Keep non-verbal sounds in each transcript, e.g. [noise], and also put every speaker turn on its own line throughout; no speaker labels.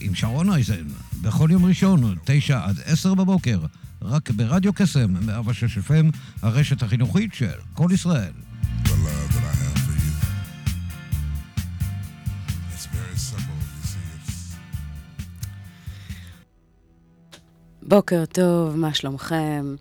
עם שרון אייזן, בכל יום ראשון, תשע עד עשר בבוקר, רק ברדיו קסם, 106 FM, הרשת החינוכית של כל ישראל.
בוקר טוב, מה שלומכם?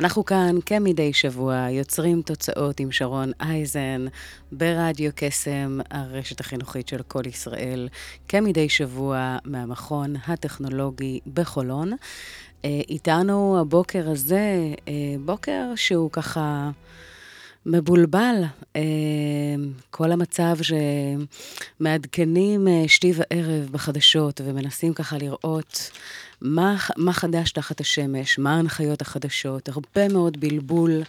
אנחנו כאן כמדי שבוע יוצרים תוצאות עם שרון אייזן ברדיו קסם, הרשת החינוכית של כל ישראל, כמדי שבוע מהמכון הטכנולוגי בחולון. אה, איתנו הבוקר הזה, אה, בוקר שהוא ככה... מבולבל. אה, כל המצב שמעדכנים שתי וערב בחדשות ומנסים ככה לראות מה, מה חדש תחת השמש, מה ההנחיות החדשות, הרבה מאוד בלבול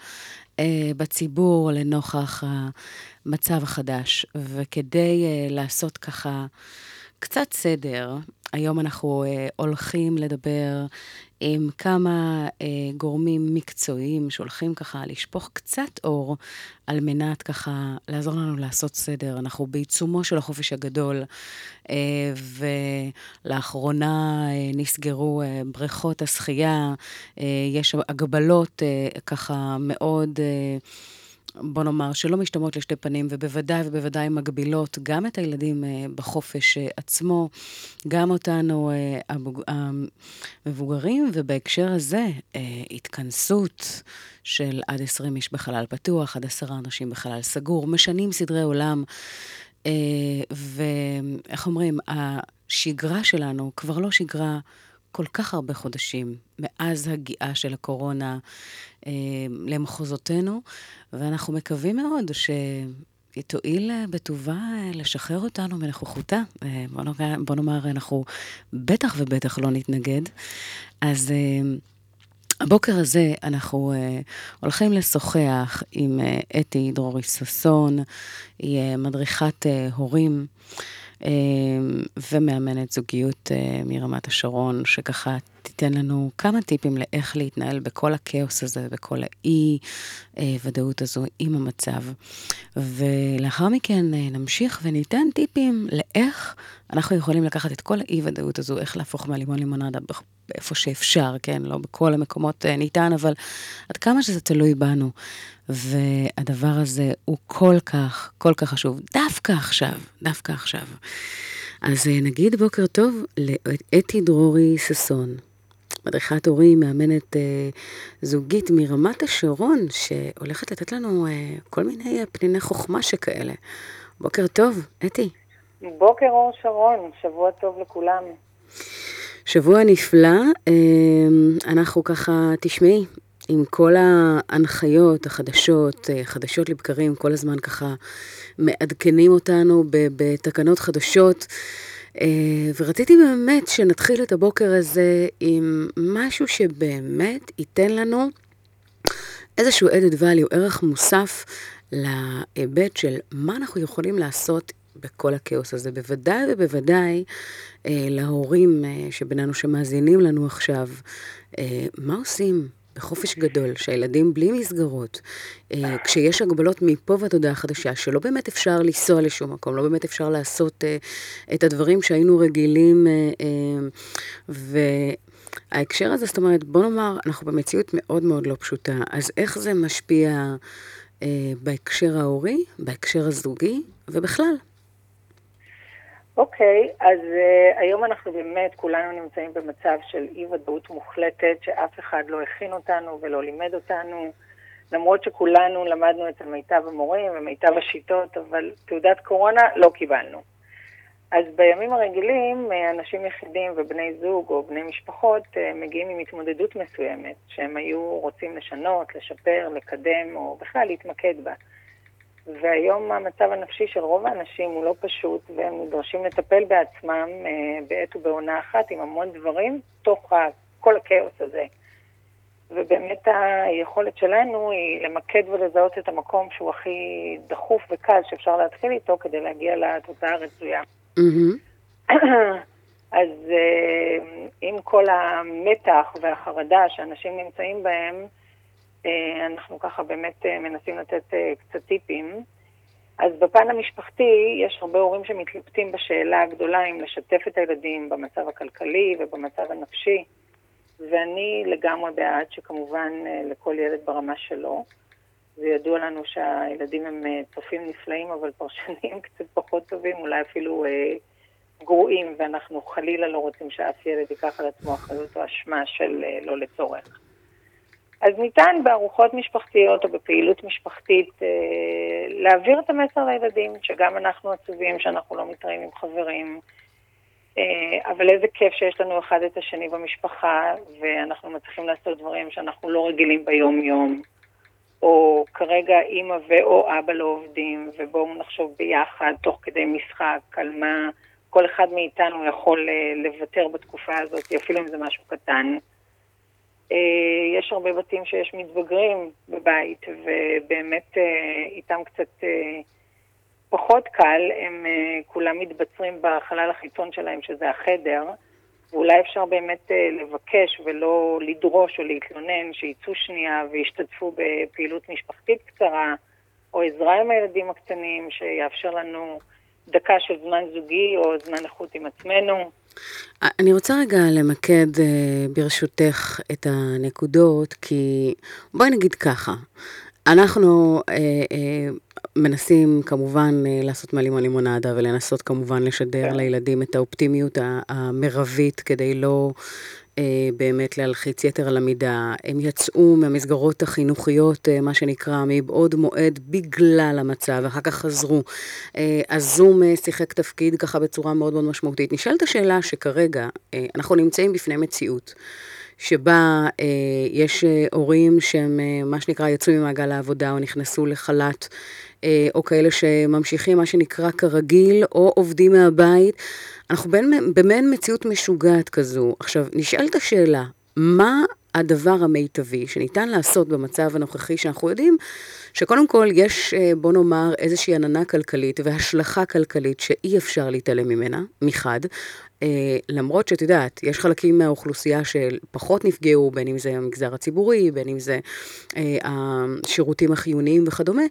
אה, בציבור לנוכח המצב החדש. וכדי אה, לעשות ככה קצת סדר, היום אנחנו אה, הולכים לדבר עם כמה אה, גורמים מקצועיים שהולכים ככה לשפוך קצת אור על מנת ככה לעזור לנו לעשות סדר. אנחנו בעיצומו של החופש הגדול, אה, ולאחרונה אה, נסגרו אה, בריכות השחייה, אה, יש הגבלות אה, ככה מאוד... אה, בוא נאמר, שלא משתמעות לשתי פנים, ובוודאי ובוודאי מגבילות גם את הילדים אה, בחופש אה, עצמו, גם אותנו אה, המבוגרים, ובהקשר הזה, התכנסות של עד 20 איש בחלל פתוח, עד עשרה אנשים בחלל סגור, משנים סדרי עולם. ואיך אומרים, השגרה שלנו כבר לא שגרה כל כך הרבה חודשים מאז הגיעה של הקורונה אה, למחוזותינו, ואנחנו מקווים מאוד שהיא תואיל אה, בטובה אה, לשחרר אותנו מנוכחותה. אה, בוא נאמר, בוא נאמר, אנחנו בטח ובטח לא נתנגד. אז... הבוקר הזה אנחנו הולכים לשוחח עם אתי דרורי ששון, היא מדריכת הורים ומאמנת זוגיות uh, מרמת השרון, שככה תיתן לנו כמה טיפים לאיך להתנהל בכל הכאוס הזה, בכל האי-ודאות הזו עם המצב. ולאחר מכן נמשיך וניתן טיפים לאיך אנחנו יכולים לקחת את כל האי-ודאות הזו, איך להפוך מהלימון לימונדה באיפה שאפשר, כן? לא בכל המקומות אה, ניתן, אבל עד כמה שזה תלוי בנו. והדבר הזה הוא כל כך, כל כך חשוב, דווקא עכשיו, דווקא עכשיו. אז אה, נגיד בוקר טוב לאתי דרורי ששון, מדריכת הורים, מאמנת אה, זוגית מרמת השרון, שהולכת לתת לנו אה, כל מיני אה, פניני חוכמה שכאלה. בוקר טוב, אתי.
בוקר אור שרון, שבוע טוב לכולם.
שבוע נפלא, אמ, אנחנו ככה, תשמעי, עם כל ההנחיות החדשות, אה, חדשות לבקרים, כל הזמן ככה מעדכנים אותנו בתקנות חדשות, אה, ורציתי באמת שנתחיל את הבוקר הזה עם משהו שבאמת ייתן לנו איזשהו added value, ערך מוסף להיבט של מה אנחנו יכולים לעשות בכל הכאוס הזה. בוודאי ובוודאי אה, להורים אה, שבינינו שמאזינים לנו עכשיו, אה, מה עושים בחופש גדול, שהילדים בלי מסגרות, אה, כשיש הגבלות מפה ועד הודעה חדשה, שלא באמת אפשר לנסוע לשום מקום, לא באמת אפשר לעשות אה, את הדברים שהיינו רגילים, אה, אה, וההקשר הזה, זאת אומרת, בוא נאמר, אנחנו במציאות מאוד מאוד לא פשוטה, אז איך זה משפיע אה, בהקשר ההורי, בהקשר הזוגי, ובכלל?
אוקיי, אז uh, היום אנחנו באמת כולנו נמצאים במצב של אי-ודאות מוחלטת, שאף אחד לא הכין אותנו ולא לימד אותנו, למרות שכולנו למדנו את מיטב המורים ומיטב השיטות, אבל תעודת קורונה לא קיבלנו. אז בימים הרגילים, אה, אנשים יחידים ובני זוג או בני משפחות אה, מגיעים עם התמודדות מסוימת, שהם היו רוצים לשנות, לשפר, לקדם, או בכלל להתמקד בה. והיום המצב הנפשי של רוב האנשים הוא לא פשוט, והם נדרשים לטפל בעצמם אה, בעת ובעונה אחת עם המון דברים, תוך כל הכאוס הזה. ובאמת היכולת שלנו היא למקד ולזהות את המקום שהוא הכי דחוף וקל שאפשר להתחיל איתו כדי להגיע לתוצאה הרצויה.
Mm-hmm. [clears throat]
אז אה, עם כל המתח והחרדה שאנשים נמצאים בהם, אנחנו ככה באמת אה, מנסים לתת קצת טיפים. אז בפן המשפחתי יש הרבה הורים שמתלבטים בשאלה הגדולה אם לשתף את הילדים במצב הכלכלי ובמצב הנפשי. ואני לגמרי בעד שכמובן אה, לכל ילד ברמה שלו. זה ידוע לנו שהילדים הם אה, צופים נפלאים, אבל פרשנים [laughs] קצת פחות טובים, אולי אפילו אה, גרועים, ואנחנו חלילה לא רוצים שאף ילד ייקח על עצמו אחריות או אשמה של אה, לא לצורך. אז ניתן בארוחות משפחתיות או בפעילות משפחתית אה, להעביר את המסר לילדים, שגם אנחנו עצובים שאנחנו לא מתראים עם חברים, אה, אבל איזה כיף שיש לנו אחד את השני במשפחה, ואנחנו מצליחים לעשות דברים שאנחנו לא רגילים ביום-יום. או כרגע אימא ואו אבא לא עובדים, ובואו נחשוב ביחד, תוך כדי משחק, על מה כל אחד מאיתנו יכול אה, לוותר בתקופה הזאת, אפילו אם זה משהו קטן. אה, יש הרבה בתים שיש מתבגרים בבית, ובאמת איתם קצת פחות קל, הם כולם מתבצרים בחלל החיצון שלהם, שזה החדר, ואולי אפשר באמת לבקש ולא לדרוש או להתלונן שיצאו שנייה וישתתפו בפעילות משפחתית קצרה, או עזרה עם הילדים הקטנים, שיאפשר לנו דקה של זמן זוגי או זמן איכות עם עצמנו.
אני רוצה רגע למקד ברשותך את הנקודות, כי בואי נגיד ככה, אנחנו אה, אה, מנסים כמובן אה, לעשות על לימונדה ולנסות כמובן לשדר כן. לילדים את האופטימיות המרבית כדי לא אה, באמת להלחיץ יתר על המידה. הם יצאו מהמסגרות החינוכיות, אה, מה שנקרא, מבעוד מועד בגלל המצב, ואחר כך חזרו. אה, הזום אה, שיחק תפקיד ככה בצורה מאוד מאוד משמעותית. נשאלת השאלה שכרגע אה, אנחנו נמצאים בפני מציאות. שבה אה, יש אה, הורים שהם, אה, מה שנקרא, יצאו ממעגל העבודה או נכנסו לחל"ת, אה, או כאלה שממשיכים מה שנקרא כרגיל, או עובדים מהבית. אנחנו במעין מציאות משוגעת כזו. עכשיו, נשאלת השאלה, מה הדבר המיטבי שניתן לעשות במצב הנוכחי, שאנחנו יודעים שקודם כל יש, אה, בוא נאמר, איזושהי עננה כלכלית והשלכה כלכלית שאי אפשר להתעלם ממנה, מחד. אה, למרות שאת יודעת, יש חלקים מהאוכלוסייה שפחות נפגעו, בין אם זה המגזר הציבורי, בין אם זה אה, השירותים החיוניים וכדומה,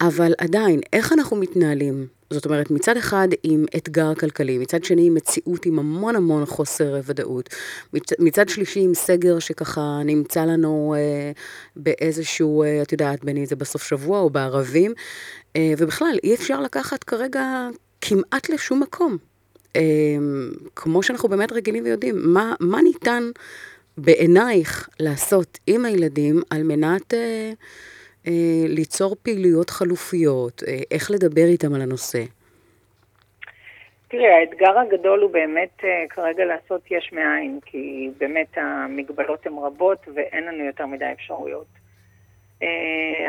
אבל עדיין, איך אנחנו מתנהלים? זאת אומרת, מצד אחד עם אתגר כלכלי, מצד שני עם מציאות עם המון המון חוסר ודאות, מצ, מצד שלישי עם סגר שככה נמצא לנו אה, באיזשהו, אה, את יודעת, בין אם זה בסוף שבוע או בערבים, אה, ובכלל, אי אפשר לקחת כרגע כמעט לשום מקום. אה, כמו שאנחנו באמת רגילים ויודעים, מה, מה ניתן בעינייך לעשות עם הילדים על מנת... אה, אה, ליצור פעילויות חלופיות, אה, איך לדבר איתם על הנושא?
תראה, האתגר הגדול הוא באמת אה, כרגע לעשות יש מאין, כי באמת המגבלות הן רבות ואין לנו יותר מדי אפשרויות.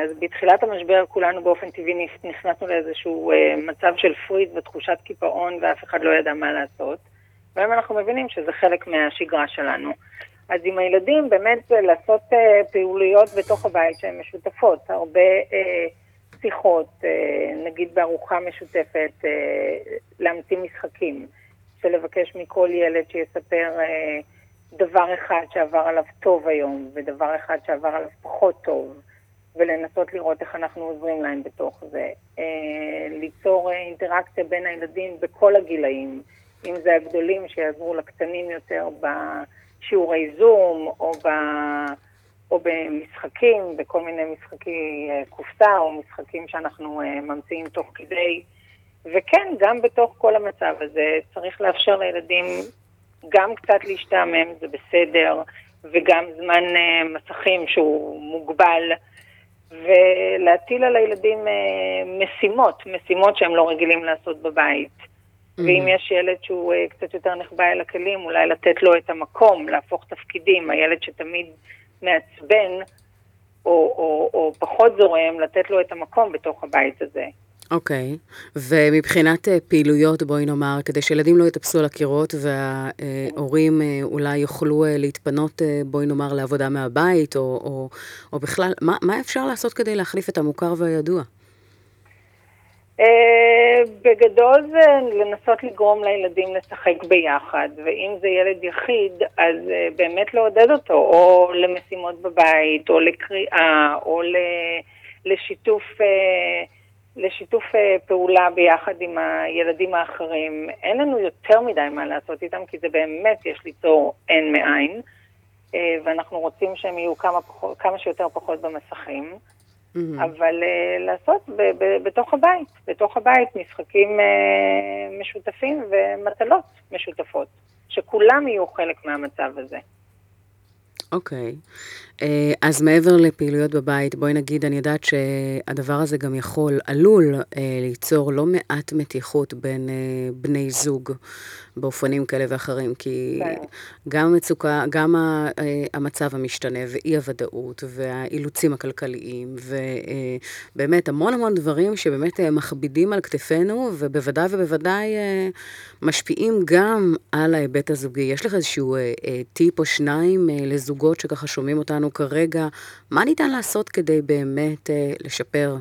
אז בתחילת המשבר כולנו באופן טבעי נכנסנו לאיזשהו מצב של פריז ותחושת קיפאון ואף אחד לא ידע מה לעשות. והיום אנחנו מבינים שזה חלק מהשגרה שלנו. אז עם הילדים באמת לעשות אה, פעילויות בתוך הבית שהן משותפות, הרבה אה, שיחות, אה, נגיד בארוחה משותפת, אה, להמציא משחקים, שלבקש מכל ילד שיספר אה, דבר אחד שעבר עליו טוב היום, ודבר אחד שעבר עליו פחות טוב, ולנסות לראות איך אנחנו עוזרים להם בתוך זה. אה, ליצור אה, אינטראקציה בין הילדים בכל הגילאים, אם זה הגדולים שיעזרו לקטנים יותר ב... שיעורי זום, או, ב, או במשחקים, בכל מיני משחקי אה, קופסה, או משחקים שאנחנו ממציאים תוך כדי. וכן, גם בתוך כל המצב הזה צריך לאפשר לילדים גם קצת להשתעמם, זה בסדר, וגם זמן מסכים שהוא מוגבל, ולהטיל על הילדים משימות, משימות שהם לא רגילים לעשות בבית. ואם mm-hmm. יש ילד שהוא uh, קצת יותר נחבא אל הכלים, אולי לתת לו את המקום, להפוך תפקידים. הילד שתמיד מעצבן, או, או, או פחות זורם, לתת לו את המקום בתוך הבית הזה.
אוקיי, okay. ומבחינת אה, פעילויות, בואי נאמר, כדי שילדים לא יטפסו על הקירות וההורים אה, אולי יוכלו אה, להתפנות, בואי נאמר, לעבודה מהבית, או, או, או בכלל, מה, מה אפשר לעשות כדי להחליף את המוכר והידוע?
בגדול זה לנסות לגרום לילדים לשחק ביחד, ואם זה ילד יחיד, אז באמת לעודד אותו, או למשימות בבית, או לקריאה, או לשיתוף, uh, לשיתוף uh, פעולה ביחד עם הילדים האחרים. אין לנו יותר מדי מה לעשות איתם, כי זה באמת יש ליצור אין מאין, uh, ואנחנו רוצים שהם יהיו כמה, פחות, כמה שיותר פחות במסכים. Mm-hmm. אבל uh, לעשות ב- ב- בתוך הבית, בתוך הבית משחקים uh, משותפים ומטלות משותפות, שכולם יהיו חלק מהמצב הזה.
אוקיי. Okay. אה, אז מעבר לפעילויות בבית, בואי נגיד, אני יודעת שהדבר הזה גם יכול, עלול ליצור לא מעט מתיחות בין בני זוג באופנים כאלה ואחרים, כי כן. גם המצוקה, גם המצב המשתנה ואי הוודאות והאילוצים הכלכליים, ובאמת המון המון דברים שבאמת מכבידים על כתפינו, ובוודאי ובוודאי משפיעים גם על ההיבט הזוגי. יש לך איזשהו טיפ או שניים לזוגות שככה שומעים אותנו כרגע, מה ניתן לעשות כדי באמת לשפר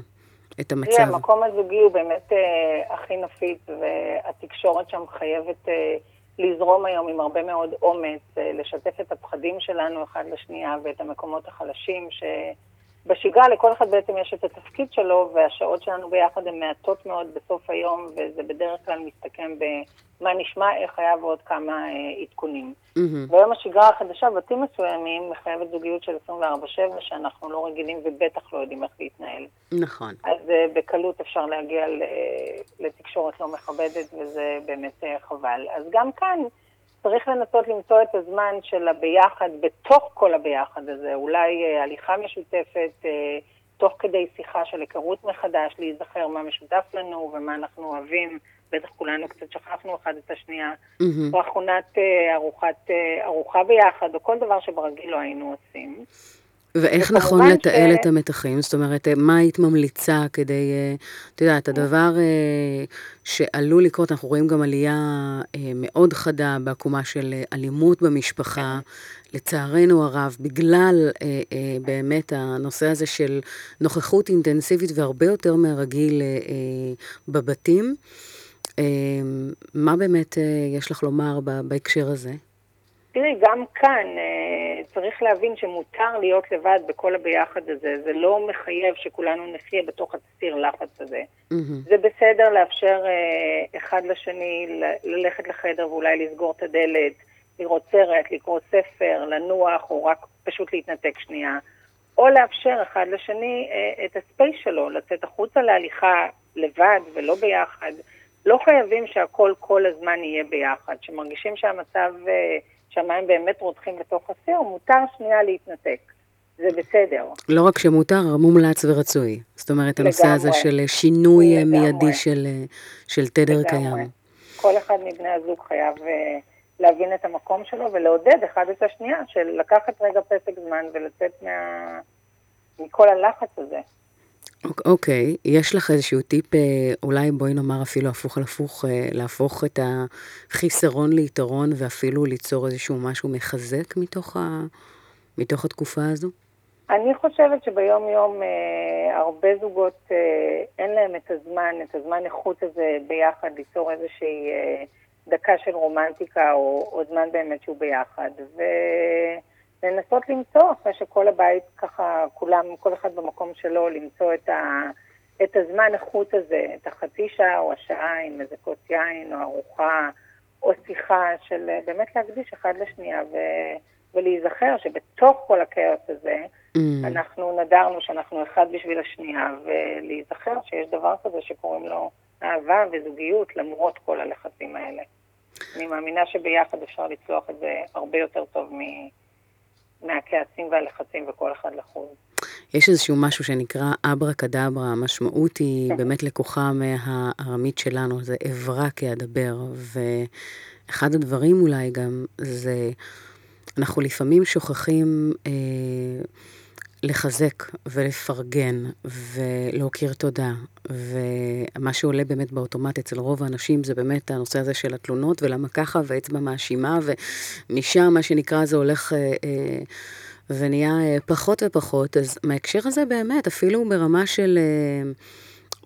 את המצב. תראה,
המקום הזוגי הוא באמת אה, הכי נפיץ, והתקשורת שם חייבת אה, לזרום היום עם הרבה מאוד אומץ, אה, לשתף את הפחדים שלנו אחד לשנייה ואת המקומות החלשים, שבשגרה לכל אחד בעצם יש את התפקיד שלו, והשעות שלנו ביחד הן מעטות מאוד בסוף היום, וזה בדרך כלל מסתכם במה נשמע, איך היה ועוד כמה אה, עדכונים. Mm-hmm. והיום השגרה החדשה, בתים מסוימים, מחייבת זוגיות של 24-7, שאנחנו לא רגילים ובטח לא יודעים איך להתנהל.
נכון.
אז uh, בקלות אפשר להגיע לתקשורת לא מכבדת, וזה באמת uh, חבל. אז גם כאן צריך לנסות למצוא את הזמן של הביחד, בתוך כל הביחד הזה, אולי uh, הליכה משותפת, uh, תוך כדי שיחה של היכרות מחדש, להיזכר מה משותף לנו ומה אנחנו אוהבים. בטח כולנו קצת שכחנו אחד את השנייה, mm-hmm. או הכונת אה, ארוחת, אה, ארוחה ביחד, או כל דבר שברגיל לא היינו עושים.
ואיך נכון לתעל ש... את המתחים? זאת אומרת, מה היית ממליצה כדי, את יודעת, הדבר שעלול לקרות, אנחנו רואים גם עלייה מאוד חדה בעקומה של אלימות במשפחה, לצערנו הרב, בגלל באמת הנושא הזה של נוכחות אינטנסיבית והרבה יותר מהרגיל בבתים. מה באמת אה, יש לך לומר בהקשר הזה?
תראי, גם כאן אה, צריך להבין שמותר להיות לבד בכל הביחד הזה. זה לא מחייב שכולנו נחיה בתוך הסיר לחץ הזה. Mm-hmm. זה בסדר לאפשר אה, אחד לשני ללכת לחדר ואולי לסגור את הדלת, לראות סרט, לקרוא ספר, לנוח, או רק פשוט להתנתק שנייה. או לאפשר אחד לשני את הספייס שלו, לצאת החוצה להליכה לבד ולא ביחד. לא חייבים שהכל כל הזמן יהיה ביחד. כשמרגישים שהמצב, אה, שהמים באמת רותחים בתוך הסיר, מותר שנייה להתנתק. זה בסדר.
לא רק שמותר, מומלץ ורצוי. זאת אומרת, הנושא לגמרי. הזה של שינוי לגמרי. מיידי של, אה, של תדר לגמרי. קיים.
כל אחד מבני הזוג חייב אה, להבין את המקום שלו ולעודד אחד את השנייה, של לקחת רגע פסק זמן ולצאת מה... מכל הלחץ הזה.
אוקיי, okay. יש לך איזשהו טיפ, אה, אולי בואי נאמר אפילו הפוך על הפוך, אה, להפוך את החיסרון ליתרון ואפילו ליצור איזשהו משהו מחזק מתוך, ה... מתוך התקופה הזו?
אני חושבת שביום יום אה, הרבה זוגות אה, אין להם את הזמן, את הזמן איכות הזה ביחד, ליצור איזושהי אה, דקה של רומנטיקה או, או זמן באמת שהוא ביחד. ו... לנסות למצוא, אחרי שכל הבית ככה, כולם, כל אחד במקום שלו, למצוא את, ה, את הזמן איכות הזה, את החצי שעה או השעה עם איזה כוס יין או ארוחה או שיחה של באמת להקדיש אחד לשנייה ו, ולהיזכר שבתוך כל הכאוס הזה, mm. אנחנו נדרנו שאנחנו אחד בשביל השנייה, ולהיזכר שיש דבר כזה שקוראים לו אהבה וזוגיות למרות כל הלחצים האלה. אני מאמינה שביחד אפשר לצלוח את זה הרבה יותר טוב מ... מהכעסים והלחצים וכל אחד לחוד.
יש איזשהו משהו שנקרא אברה קדברה, המשמעות היא כן. באמת לקוחה מהארמית שלנו, זה אברה כאדבר, ואחד הדברים אולי גם זה, אנחנו לפעמים שוכחים אה, לחזק ולפרגן ולהכיר תודה. ומה שעולה באמת באוטומט אצל רוב האנשים זה באמת הנושא הזה של התלונות ולמה ככה ואצבע מאשימה, ומשם מה שנקרא זה הולך אה, אה, ונהיה אה, פחות ופחות. אז מההקשר הזה באמת, אפילו ברמה של... אה,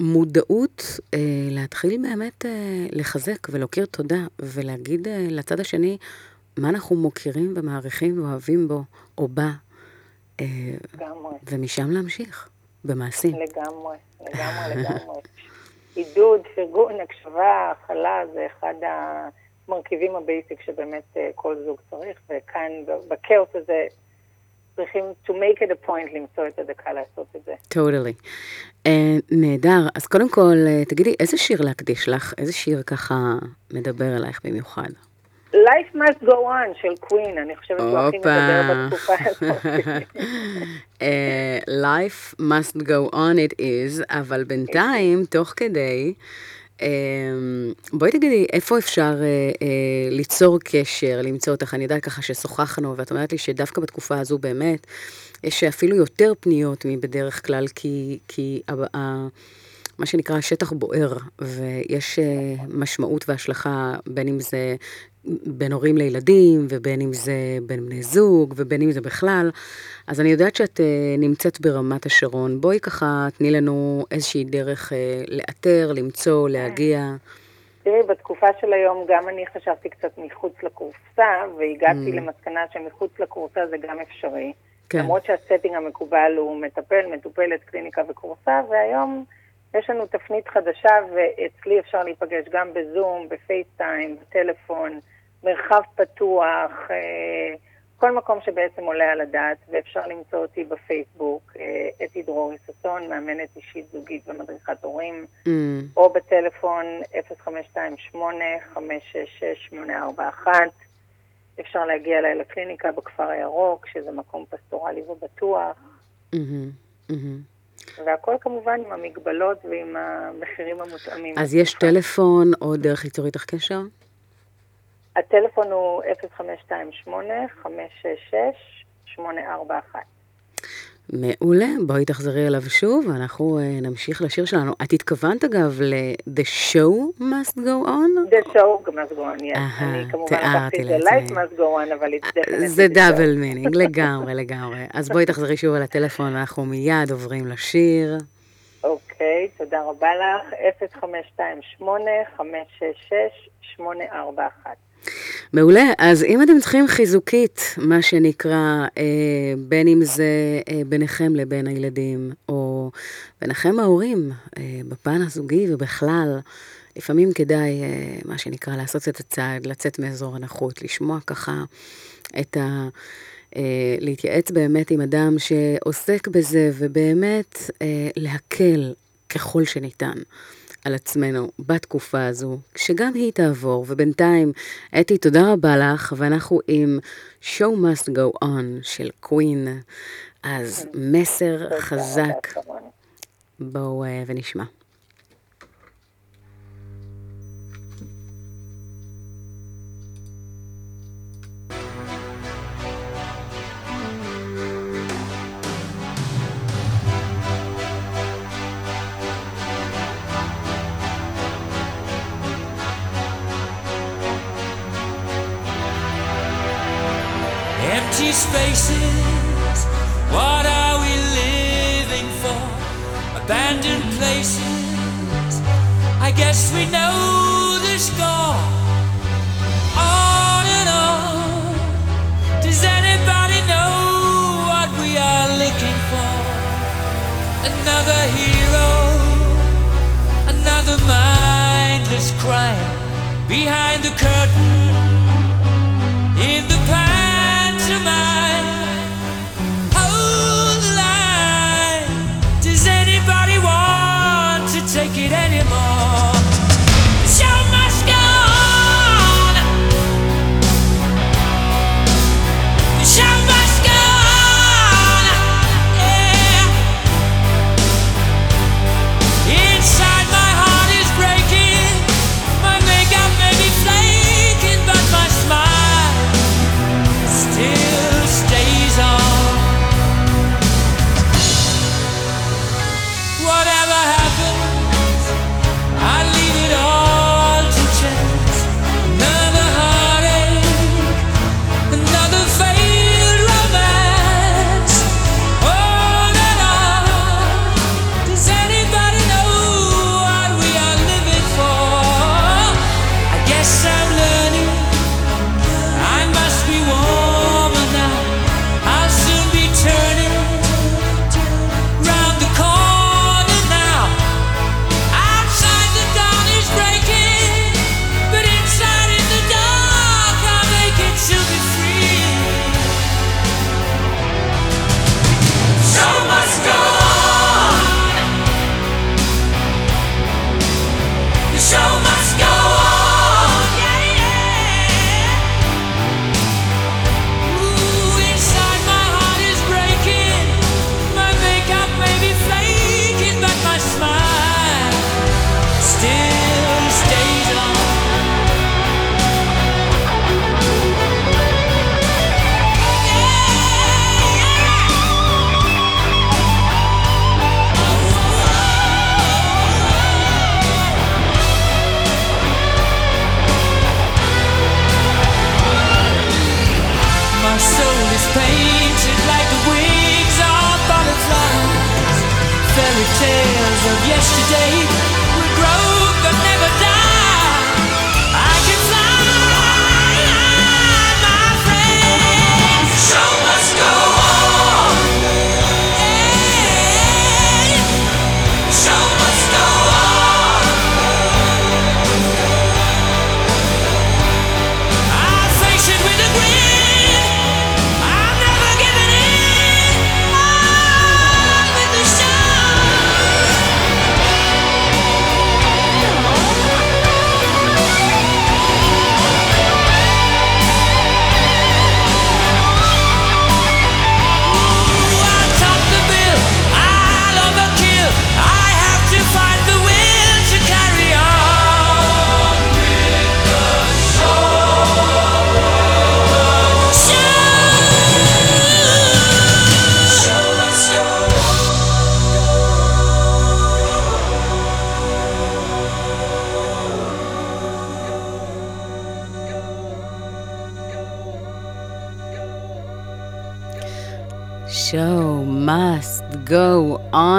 מודעות, אה, להתחיל באמת אה, לחזק ולהכיר תודה ולהגיד אה, לצד השני מה אנחנו מוקירים ומעריכים ואוהבים בו או בה,
לגמרי,
ומשם להמשיך במעשים.
לגמרי, לגמרי, [laughs] לגמרי. עידוד, פרגון, הקשבה, הכלה, זה אחד המרכיבים ה basic שבאמת אה, כל זוג צריך, וכאן בכאוס הזה צריכים to make it a point למצוא את הדקה לעשות את זה.
totally. אה, נהדר. אז קודם כל, תגידי, איזה שיר להקדיש לך? איזה שיר ככה מדבר אלייך במיוחד?
Life must go on של Queen, אני חושבת שהוא הכי מדבר בתקופה הזאת. [laughs]
אה, life must go on it is, אבל בינתיים, תוך כדי, אה, בואי תגידי, איפה אפשר אה, ליצור קשר, למצוא אותך? אני יודעת ככה ששוחחנו, ואת אומרת לי שדווקא בתקופה הזו באמת, יש אפילו יותר פניות מבדרך כלל, כי, כי מה שנקרא השטח בוער, ויש משמעות והשלכה, בין אם זה בין הורים לילדים, ובין אם זה בין בני זוג, ובין אם זה בכלל. אז אני יודעת שאת אה, נמצאת ברמת השרון. בואי ככה, תני לנו איזושהי דרך אה, לאתר, למצוא, להגיע.
תראי, בתקופה של היום גם אני חשבתי קצת מחוץ לקורסה, והגעתי
Mm.
למסקנה שמחוץ לקורסה זה גם אפשרי.
כן.
למרות שהסטינג המקובל הוא מטפל, מטופלת, קליניקה וקורסה, והיום יש לנו תפנית חדשה, ואצלי אפשר להיפגש גם בזום, בפייסטיים, בטלפון, מרחב פתוח, אה, כל מקום שבעצם עולה על הדעת, ואפשר למצוא אותי בפייסבוק, אה, אתי דרורי ששון, מאמנת אישית זוגית ומדריכת הורים,
Mm,
או בטלפון 0528-566-841. אפשר להגיע אליי לקליניקה בכפר הירוק, שזה מקום פסטורלי ובטוח,
מהמם, מהמם.
והכל כמובן עם המגבלות ועם המחירים המותאמים.
אז יש טלפון או דרך ליצור איתך קשר?
הטלפון הוא 0528-566-841.
מעולה, בואי תחזרי אליו שוב, ואנחנו אה, נמשיך לשיר שלנו. את התכוונת אגב ל-The show must go on?
The show must go on, yes. אני כמובן לקחתי את. זה life must go on, אבל it's definitely
זה. double meaning, לגמרי, לגמרי. אז בואי תחזרי שוב על הטלפון, ואנחנו מיד עוברים לשיר.
אוקיי, תודה רבה לך. 0528-566-841.
מעולה, אז אם אתם צריכים חיזוקית, מה שנקרא, אה, בין אם זה אה, ביניכם לבין הילדים, או ביניכם ההורים, אה, בפן הזוגי ובכלל, לפעמים כדאי, אה, מה שנקרא, לעשות את הצעד, לצאת מאזור הנוחות, לשמוע ככה את ה... אה, להתייעץ באמת עם אדם שעוסק בזה, ובאמת אה, להקל ככל שניתן. על עצמנו בתקופה הזו, שגם היא תעבור, ובינתיים, אתי, תודה רבה לך, ואנחנו עם show must go on של קווין, אז מסר חזק, בואו אה, ונשמע.
Spaces, what are we living for? Abandoned places, I guess we know the score. On and on, does anybody know what we are looking for? Another hero, another mindless crime behind the curtain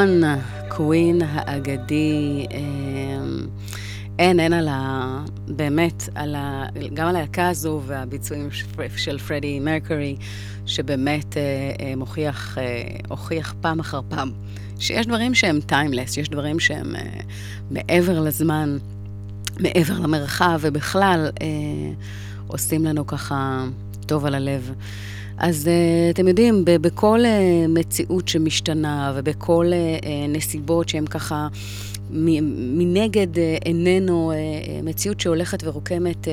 on,
קווין האגדי. אמ, אין, אין על ה... באמת, על ה... גם על הלהקה הזו והביצועים של פרדי מרקורי, שבאמת אה, אה, מוכיח, אה, הוכיח פעם אחר פעם, שיש דברים שהם טיימלס, יש דברים שהם אה, מעבר לזמן, מעבר למרחב, ובכלל אה, עושים לנו ככה טוב על הלב. אז uh, אתם יודעים, בכל uh, מציאות שמשתנה ובכל uh, נסיבות שהן ככה מנגד uh, מציאות שהולכת ורוקמת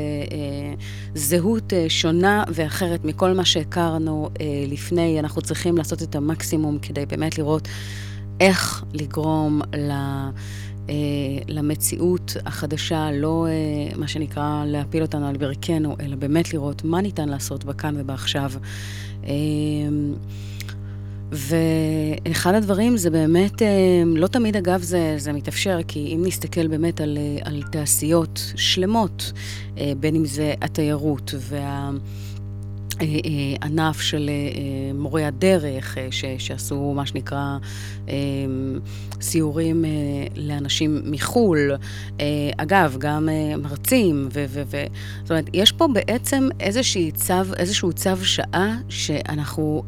זהות שונה ואחרת מכל מה שהכרנו לפני, אנחנו צריכים לעשות את המקסימום כדי באמת לראות איך לגרום ל... אה, למציאות החדשה, לא אה, מה שנקרא להפיל אותנו על ברכנו, אלא באמת לראות מה ניתן לעשות בכאן ובעכשיו. אה, ואחד הדברים זה באמת, אה, לא תמיד אגב זה, זה מתאפשר, כי אם נסתכל באמת על, אה, על תעשיות שלמות, אה, בין אם זה התיירות וה... אה, אה, ענף של אה, מורי הדרך, ש, שעשו מה שנקרא סיורים לאנשים מחו"ל. אגב, גם מרצים, ו, ו, ו... זאת אומרת, יש פה בעצם צו, איזשהו צו שעה שאנחנו...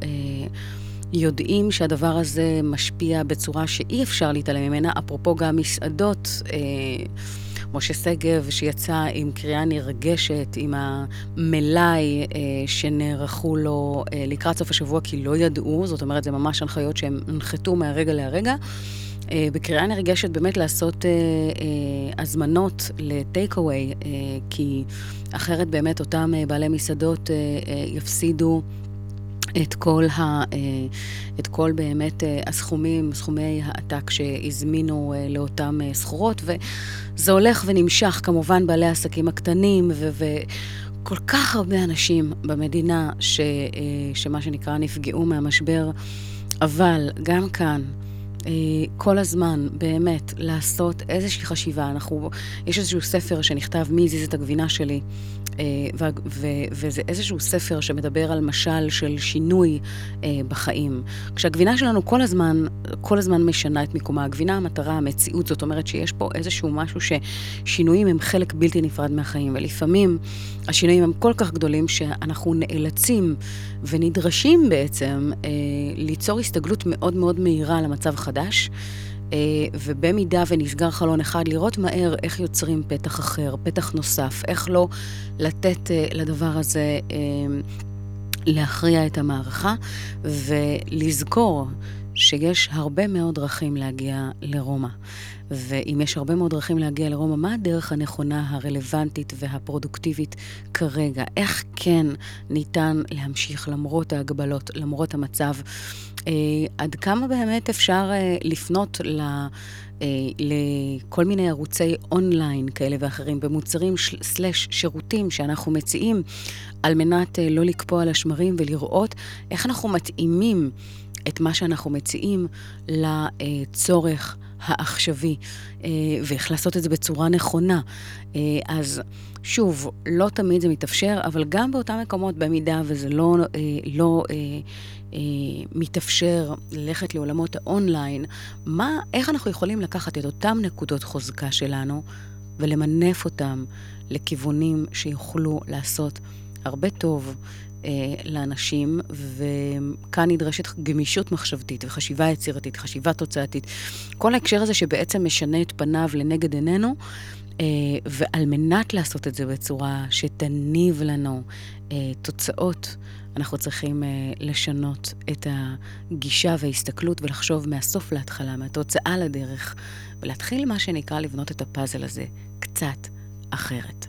יודעים שהדבר הזה משפיע בצורה שאי אפשר להתעלם ממנה, אפרופו גם מסעדות. אה, משה שגב, שיצא עם קריאה נרגשת, עם המלאי אה, שנערכו לו אה, לקראת סוף השבוע, כי לא ידעו, זאת אומרת, זה ממש הנחיות שהם הנחתו מהרגע להרגע. אה, בקריאה נרגשת באמת לעשות אה, אה, הזמנות לטייק אווי, אה, כי אחרת באמת אותם אה, בעלי מסעדות אה, אה, יפסידו. את כל, ה, אה, את כל באמת אה, הסכומים, סכומי העתק שהזמינו אה, לאותן סחורות, וזה הולך ונמשך, כמובן בעלי העסקים הקטנים, ו... וכל כך הרבה אנשים במדינה ש, שמה שנקרא נפגעו מהמשבר, אבל גם כאן, כל הזמן, באמת, לעשות איזושהי חשיבה. אנחנו, יש איזשהו ספר שנכתב מי הזיז את הגבינה שלי, ו- ו- וזה איזשהו ספר שמדבר על משל של שינוי אה, בחיים. כשהגבינה שלנו כל הזמן, כל הזמן משנה את מיקומה. הגבינה, המטרה, המציאות, זאת אומרת שיש פה איזשהו משהו ששינויים הם חלק בלתי נפרד מהחיים, ולפעמים השינויים הם כל כך גדולים שאנחנו נאלצים ונדרשים בעצם אה, ליצור הסתגלות מאוד מאוד מהירה למצב חדש. אה, ובמידה ונסגר חלון אחד, לראות מהר איך יוצרים פתח אחר, פתח נוסף, איך לא לתת אה, לדבר הזה אה, להכריע את המערכה, ולזכור שיש הרבה מאוד דרכים להגיע לרומא. ואם יש הרבה מאוד דרכים להגיע לרומא, מה הדרך הנכונה, הרלוונטית והפרודוקטיבית כרגע? איך כן ניתן להמשיך למרות ההגבלות, למרות המצב? אה, עד כמה באמת אפשר אה, לפנות ל... אה, לכל מיני ערוצי אונליין כאלה ואחרים, במוצרים סלש שירותים שאנחנו מציעים, על מנת אה, לא לקפוא על השמרים ולראות איך אנחנו מתאימים את מה שאנחנו מציעים לצורך העכשווי, אה, ואיך לעשות את זה בצורה נכונה. אה, אז שוב, לא תמיד זה מתאפשר, אבל גם באותם מקומות, במידה וזה לא, אה, לא מתאפשר ללכת לעולמות האונליין, מה, איך אנחנו יכולים לקחת את אותן נקודות חוזקה שלנו ולמנף אותם לכיוונים שיוכלו לעשות הרבה טוב לאנשים, וכאן נדרשת גמישות מחשבתית וחשיבה יצירתית, חשיבה תוצאתית. כל ההקשר הזה שבעצם משנה את פניו לנגד עינינו, אה, ועל מנת לעשות את זה בצורה שתניב לנו אה, תוצאות, אנחנו צריכים אה, לשנות את הגישה וההסתכלות ולחשוב מהסוף להתחלה, מהתוצאה לדרך, ולהתחיל מה שנקרא לבנות את הפאזל הזה קצת אחרת.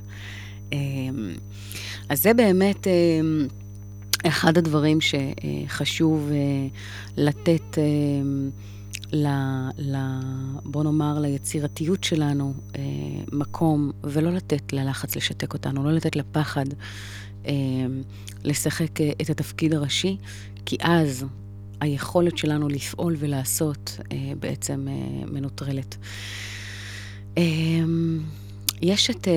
אה, אז זה באמת אה, אחד הדברים שחשוב אה, לתת, אה, ל, ל, בוא נאמר, ליצירתיות שלנו אה, מקום, ולא לתת ללחץ לשתק אותנו, לא לתת לפחד לשחק את התפקיד הראשי, כי אז היכולת שלנו לפעול ולעשות בעצם מנוטרלת. יש את אה,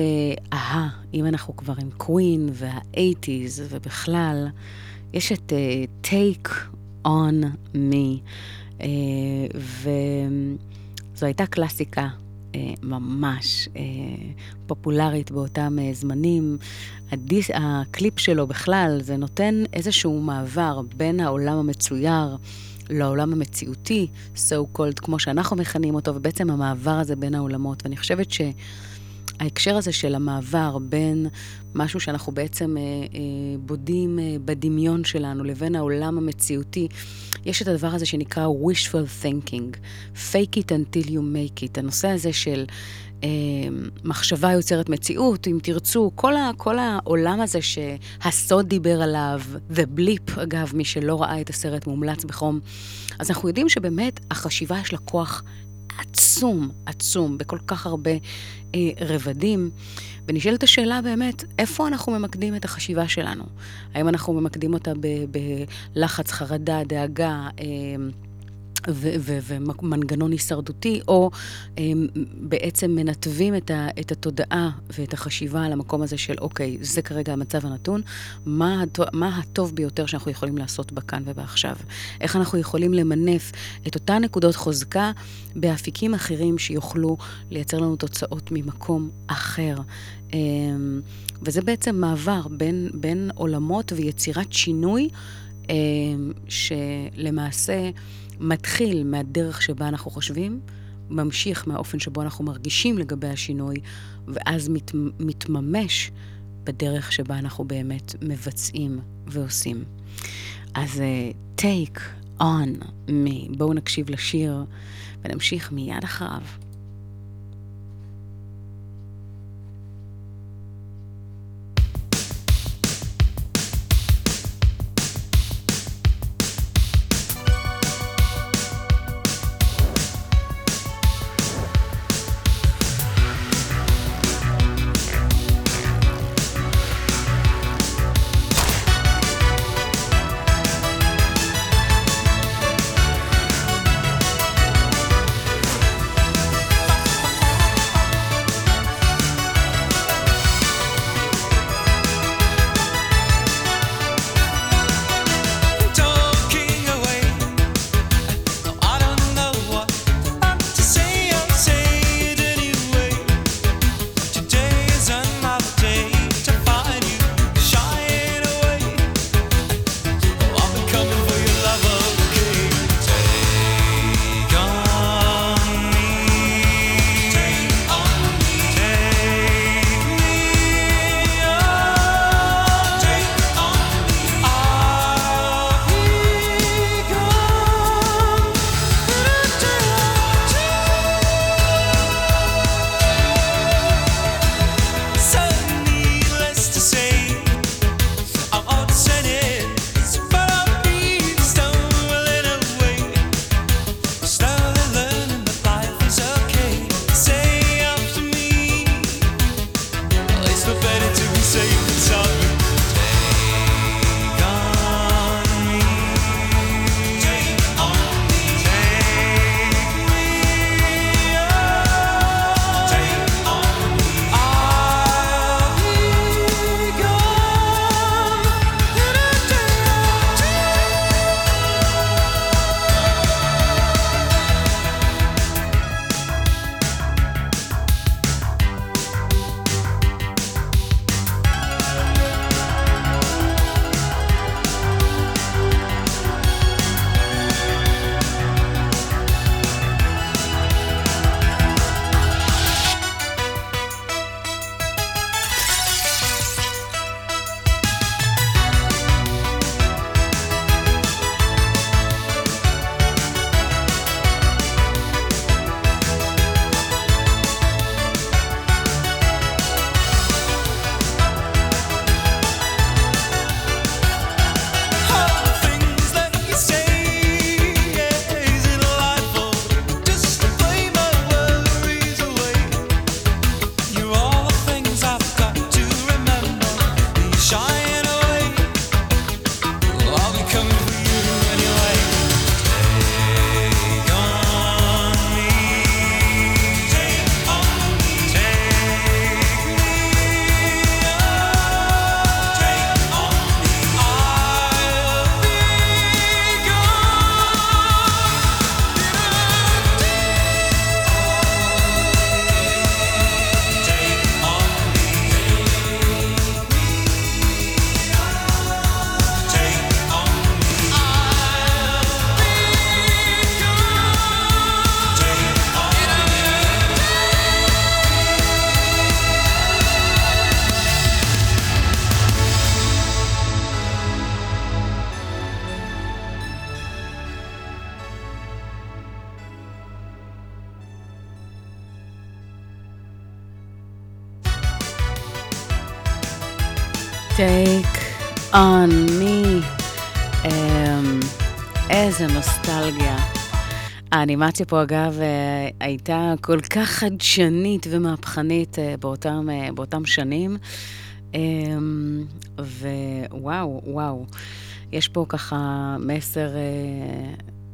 אהה, אם אנחנו כבר עם קווין וה-80's ובכלל, יש את אה, Take on Me, אה, וזו הייתה קלאסיקה אה, ממש אה, פופולרית באותם אה, זמנים. הדיס, הקליפ שלו בכלל, זה נותן איזשהו מעבר בין העולם המצויר לעולם המציאותי, so called, כמו שאנחנו מכנים אותו, ובעצם המעבר הזה בין העולמות. ואני חושבת ש... ההקשר הזה של המעבר בין משהו שאנחנו בעצם אה, אה, בודים אה, בדמיון שלנו לבין העולם המציאותי, יש את הדבר הזה שנקרא wishful thinking, fake it until you make it, הנושא הזה של אה, מחשבה יוצרת מציאות, אם תרצו, כל, ה, כל העולם הזה שהסוד דיבר עליו, The Blip, אגב, מי שלא ראה את הסרט מומלץ בחום, אז אנחנו יודעים שבאמת החשיבה יש לה כוח עצום, עצום, בכל כך הרבה אה, רבדים. ונשאלת השאלה באמת, איפה אנחנו ממקדים את החשיבה שלנו? האם אנחנו ממקדים אותה בלחץ, חרדה, דאגה, אה, ומנגנון הישרדותי, או אה, בעצם מנתבים את, ה- את התודעה ואת החשיבה על המקום הזה של, אוקיי, זה כרגע המצב הנתון, מה, מה הטוב ביותר שאנחנו יכולים לעשות בכאן ובעכשיו? איך אנחנו יכולים למנף את אותן נקודות חוזקה באפיקים אחרים שיוכלו לייצר לנו תוצאות ממקום אחר. אה, וזה בעצם מעבר בין, בין עולמות ויצירת שינוי אה, שלמעשה מתחיל מהדרך שבה אנחנו חושבים, ממשיך מהאופן שבו אנחנו מרגישים לגבי השינוי, ואז מת, מתממש בדרך שבה אנחנו באמת מבצעים ועושים. אז uh, take on me. בואו נקשיב לשיר ונמשיך מיד אחריו. איזה נוסטלגיה. האנימציה פה, אגב, אה, הייתה כל כך חדשנית ומהפכנית אה, באותם, אה, באותם שנים. אמ, ווואו, וואו. יש פה ככה מסר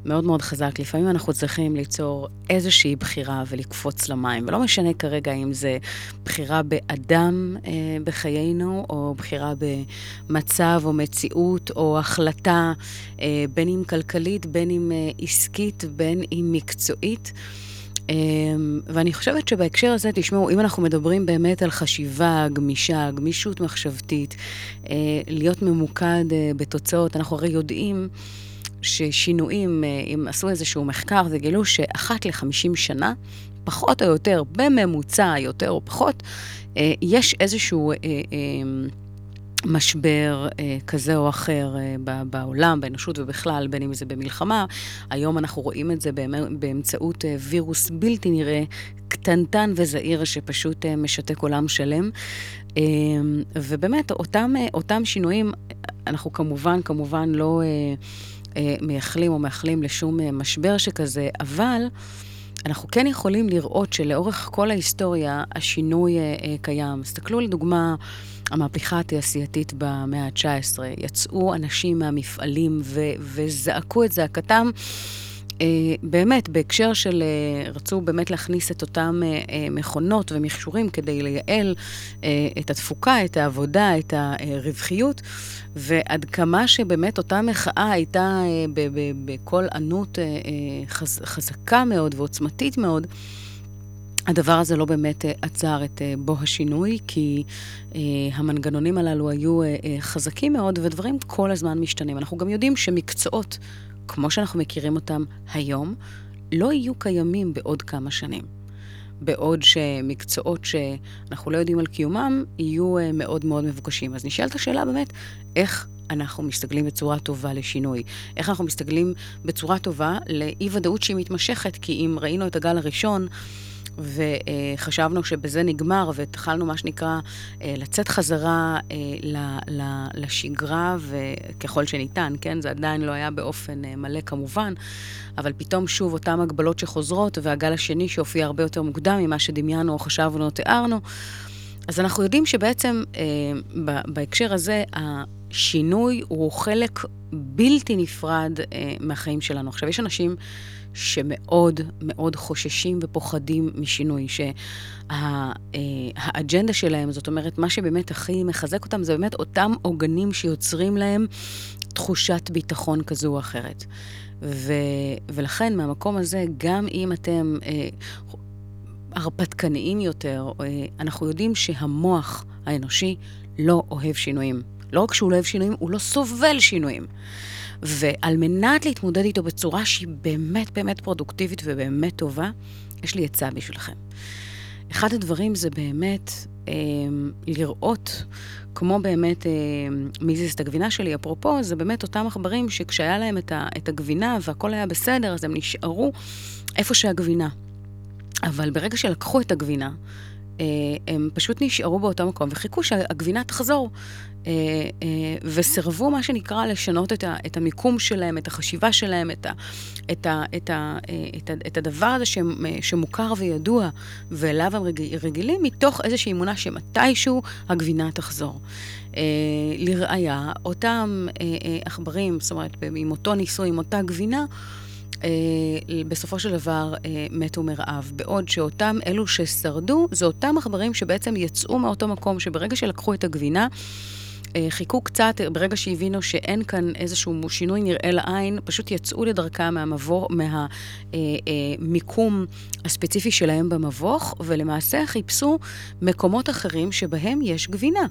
מאוד מאוד חזק. לפעמים אנחנו צריכים ליצור איזושהי בחירה ולקפוץ למים, ולא משנה כרגע אם זה בחירה באדם אה, בחיינו, או בחירה במצב או מציאות, או החלטה, אה, בין אם כלכלית, בין אם אה, עסקית, בין אם מקצועית. אה, ואני חושבת שבהקשר הזה, תשמעו, אם אנחנו מדברים באמת על חשיבה גמישה, גמישות מחשבתית, אה, להיות ממוקד אה, בתוצאות, אנחנו הרי יודעים ששינויים, אה, אם עשו איזשהו מחקר וגילו שאחת לחמישים שנה, פחות או יותר, בממוצע יותר או פחות, אה, יש איזשהו... אה, משבר כזה או אחר בעולם, באנושות ובכלל, בין אם זה במלחמה. היום אנחנו רואים את זה באמצעות וירוס בלתי נראה, קטנטן וזעיר, שפשוט משתק עולם שלם. ובאמת, אותם, אותם שינויים, אנחנו כמובן, כמובן לא... אה, מייחלים או מאחלים לשום אה, משבר שכזה, אבל אנחנו כן יכולים לראות שלאורך כל ההיסטוריה השינוי אה, קיים. תסתכלו לדוגמה, המהפכה התעשייתית במאה ה-19, יצאו אנשים מהמפעלים ו- וזעקו את זעקתם. אה, באמת, בהקשר של, אה, רצו באמת להכניס את אותם אה, מכונות ומכשורים כדי לייעל את התפוקה, את העבודה, את הרווחיות, ועד כמה שבאמת אותה מחאה הייתה בקול ענות חזקה מאוד ועוצמתית מאוד, הדבר הזה לא באמת עצר את בו השינוי, כי המנגנונים הללו היו חזקים מאוד, ודברים כל הזמן משתנים. אנחנו גם יודעים שמקצועות כמו שאנחנו מכירים אותם היום, לא יהיו קיימים בעוד כמה שנים. בעוד שמקצועות שאנחנו לא יודעים על קיומם, יהיו אה, מאוד מאוד מבוקשים. אז נשאלת השאלה באמת, איך אנחנו מסתגלים בצורה טובה לשינוי? איך אנחנו מסתגלים בצורה טובה לאי-ודאות שהיא מתמשכת? כי אם ראינו את הגל הראשון, וחשבנו שבזה נגמר, והתחלנו, מה שנקרא, אה, לצאת חזרה אה, לשגרה, וככל שניתן, כן? זה עדיין לא היה באופן אה, מלא כמובן, אבל פתאום שוב אותן הגבלות שחוזרות, והגל השני שהופיע הרבה יותר מוקדם ממה שדמיינו או חשבנו או תיארנו. אז אנחנו יודעים שבעצם בהקשר הזה, השינוי הוא חלק בלתי נפרד מהחיים שלנו. עכשיו, יש אנשים שמאוד מאוד חוששים ופוחדים משינוי, שהאג'נדה שלהם, זאת אומרת, מה שבאמת הכי מחזק אותם, זה באמת אותם עוגנים שיוצרים להם תחושת ביטחון כזו או אחרת. ו, ולכן, מהמקום הזה, גם אם אתם אה, הרפתקניים יותר, אה, אנחנו יודעים שהמוח האנושי לא אוהב שינויים. לא רק שהוא לא אוהב שינויים, הוא לא סובל שינויים. ועל מנת להתמודד איתו בצורה שהיא באמת באמת פרודוקטיבית ובאמת טובה, יש לי עצה בשבילכם. אחד הדברים זה באמת אה, לראות, כמו באמת אה, מיזיס את הגבינה שלי, אפרופו, זה באמת אותם עכברים שכשהיה להם את, ה, את הגבינה והכל היה בסדר, אז הם נשארו איפה שהגבינה. אבל ברגע שלקחו את הגבינה, אה, הם פשוט נשארו באותו מקום וחיכו שהגבינה תחזור. אה, אה, וסירבו, מה שנקרא, לשנות את, ה, את המיקום שלהם, את החשיבה שלהם, את, ה, את, ה, את, ה, את, ה, את הדבר הזה שמוכר וידוע, ואליו הם רגילים, מתוך איזושהי אמונה שמתישהו הגבינה תחזור. לראיה, אותם עכברים, זאת אומרת, עם אותו ניסוי, עם אותה גבינה, אה, בסופו של דבר אה, מתו מרעב. בעוד שאותם אלו ששרדו, זה אותם עכברים שבעצם יצאו מאותו מקום, שברגע שלקחו את הגבינה, חיכו קצת, ברגע שהבינו שאין כאן איזשהו שינוי נראה לעין, פשוט יצאו לדרכם מהמבוא, מהמיקום הספציפי שלהם במבוך, ולמעשה חיפשו מקומות אחרים שבהם יש גבינה.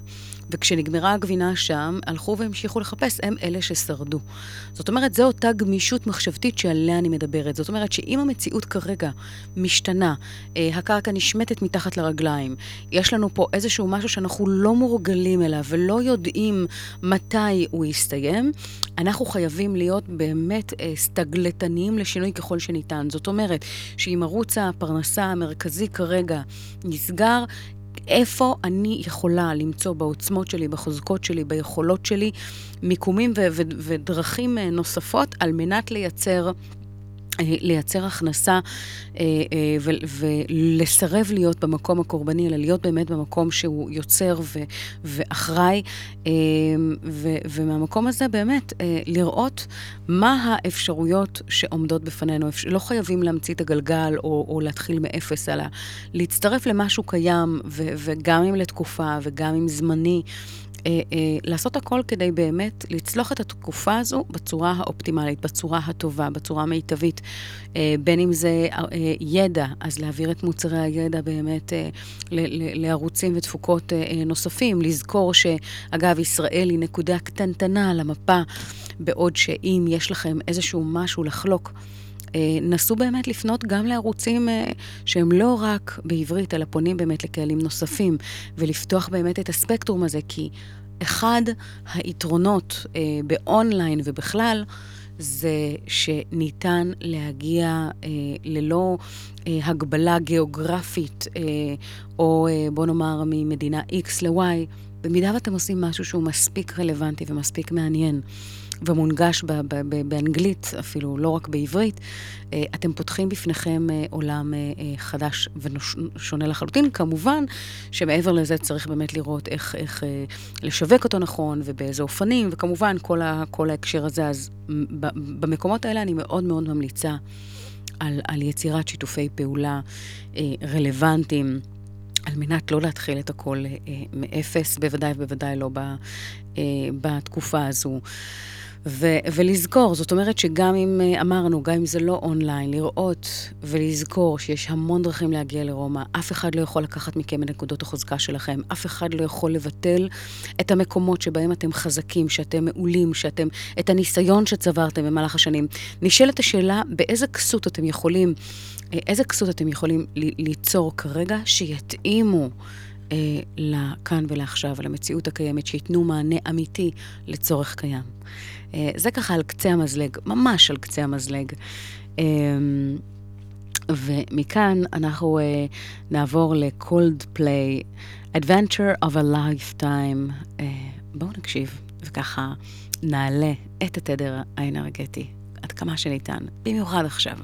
וכשנגמרה הגבינה שם, הלכו והמשיכו לחפש, הם אלה ששרדו. זאת אומרת, זו אותה גמישות מחשבתית שעליה אני מדברת. זאת אומרת שאם המציאות כרגע משתנה, אה, הקרקע נשמטת מתחת לרגליים, יש לנו פה איזשהו משהו שאנחנו לא מורגלים אליו ולא יודעים מתי הוא יסתיים, אנחנו חייבים להיות באמת אה, סטגלטניים לשינוי ככל שניתן. זאת אומרת, שאם ערוץ הפרנסה המרכזי כרגע נסגר, איפה אני יכולה למצוא בעוצמות שלי, בחוזקות שלי, ביכולות שלי, מיקומים ו- ו- ודרכים אה, נוספות על מנת לייצר... לייצר הכנסה אה, אה, ולסרב להיות במקום הקורבני, אלא להיות באמת במקום שהוא יוצר ואחראי, אה, ומהמקום הזה באמת לראות מה האפשרויות שעומדות בפנינו. לא חייבים להמציא את הגלגל או, או להתחיל מאפס, אלא להצטרף למשהו קיים, וגם אם לתקופה וגם אם זמני. אה, אה, לעשות הכל כדי באמת לצלוח את התקופה הזו בצורה האופטימלית, בצורה הטובה, בצורה המיטבית. אה, בין אם זה אה, ידע, אז להעביר את מוצרי הידע באמת אה, ל- ל- לערוצים ותפוקות אה, אה, נוספים. לזכור שאגב, ישראל היא נקודה קטנטנה על המפה, בעוד שאם יש לכם איזשהו משהו לחלוק, נסו באמת לפנות גם לערוצים אה, שהם לא רק בעברית, אלא פונים באמת לקהלים נוספים, ולפתוח באמת את הספקטרום הזה, כי אחד היתרונות אה, באונליין ובכלל, זה שניתן להגיע אה, ללא אה, הגבלה גיאוגרפית, אה, או אה, בוא נאמר ממדינה X ל-Y, במידה ואתם עושים משהו שהוא מספיק רלוונטי ומספיק מעניין. ומונגש ב- ב- ב- באנגלית, אפילו לא רק בעברית, אה, אתם פותחים בפניכם אה, עולם אה, חדש ושונה לחלוטין. כמובן שמעבר לזה צריך באמת לראות איך, איך לשווק אותו נכון ובאיזה אופנים, וכמובן כל, ה, כל ההקשר הזה. אז במקומות האלה אני מאוד מאוד ממליצה על, על יצירת שיתופי פעולה רלוונטיים. על מנת לא להתחיל את הכל אה, מאפס, בוודאי ובוודאי לא ב, אה, בתקופה הזו. ו- ולזכור, זאת אומרת שגם אם אה, אמרנו, גם אם זה לא אונליין, לראות ולזכור שיש המון דרכים להגיע לרומא, אף אחד לא יכול לקחת מכם את נקודות החוזקה שלכם, אף אחד לא יכול לבטל את המקומות שבהם אתם חזקים, שאתם מעולים, שאתם, את הניסיון שצברתם במהלך השנים. נשאלת השאלה, באיזה כסות אתם יכולים, אה, איזה כסות אתם יכולים ליצור כרגע שיתאימו אה, לכאן ולעכשיו, למציאות הקיימת, שייתנו מענה אמיתי לצורך קיים. אה, זה ככה על קצה המזלג, ממש על קצה המזלג. אה, ומכאן אנחנו אה, נעבור ל-cold play, Adventure of a Lifetime. אה, בואו נקשיב, וככה נעלה את התדר האנרגטי עד כמה שניתן, במיוחד עכשיו.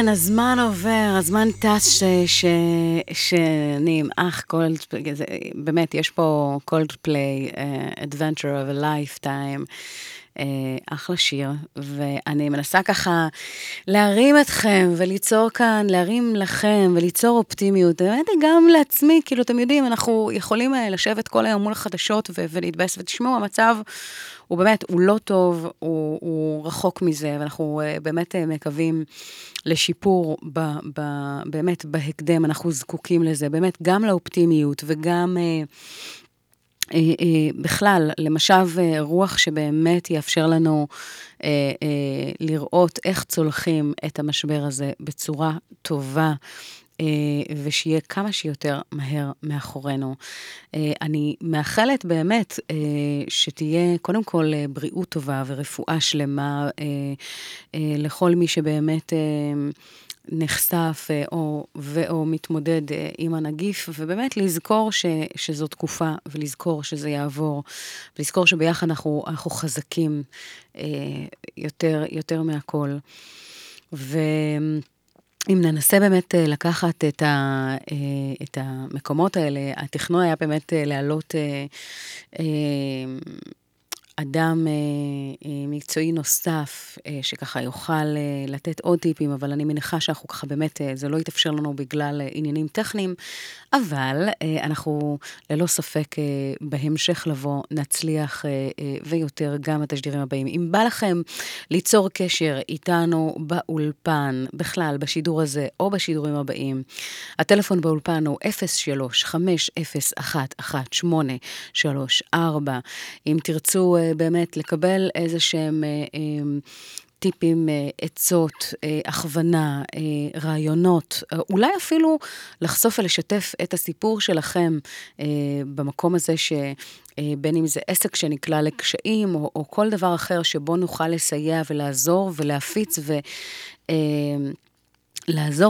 כן, הזמן עובר, הזמן טס ש- שאני עם אח קולדפליי, באמת, יש פה Coldplay, אה, Adventure of a Lifetime. אה, אחלה שיר, ואני מנסה ככה להרים אתכם וליצור כאן, להרים לכם וליצור אופטימיות. באמת, גם לעצמי, כאילו, אתם יודעים, אנחנו יכולים אה, לשבת כל היום מול החדשות ו- ולהתבאס, ותשמעו, המצב הוא באמת, הוא לא טוב, הוא, הוא רחוק מזה, ואנחנו אה, באמת מקווים לשיפור ב, ב, באמת בהקדם, אנחנו זקוקים לזה, באמת גם לאופטימיות וגם... אה, אה, בכלל, למשב אה, רוח שבאמת יאפשר לנו לראות איך צולחים את המשבר הזה בצורה טובה. ושיהיה כמה שיותר מהר מאחורינו. אני מאחלת באמת שתהיה קודם כל בריאות טובה ורפואה שלמה לכל מי שבאמת... נחשף אה, או, ו/או מתמודד אה, עם הנגיף, ובאמת לזכור ש, שזו תקופה, ולזכור שזה יעבור, ולזכור שביחד אנחנו, אנחנו חזקים אה, יותר, יותר מהכל. ואם ננסה באמת לקחת את, ה, את המקומות האלה, התכנון היה באמת להעלות אדם אה, אה, מקצועי נוסף, אה, שככה יוכל לתת עוד טיפים, אבל אני מניחה שאנחנו ככה באמת, זה לא יתאפשר לנו בגלל עניינים טכניים, אבל אנחנו ללא ספק בהמשך לבוא נצליח ויותר גם בתשדירים הבאים. אם בא לכם ליצור קשר איתנו באולפן, בכלל, בשידור הזה או בשידורים הבאים, הטלפון באולפן הוא 03-5011834. אם תרצו באמת לקבל איזה שהם... אה, אה, טיפים, אה, עצות, הכוונה, רעיונות, אולי אפילו לחשוף ולשתף את הסיפור שלכם במקום הזה ש... בין אם זה עסק שנקלע לקשיים, או, או כל דבר אחר שבו נוכל לסייע ולעזור ולהפיץ ו... אה,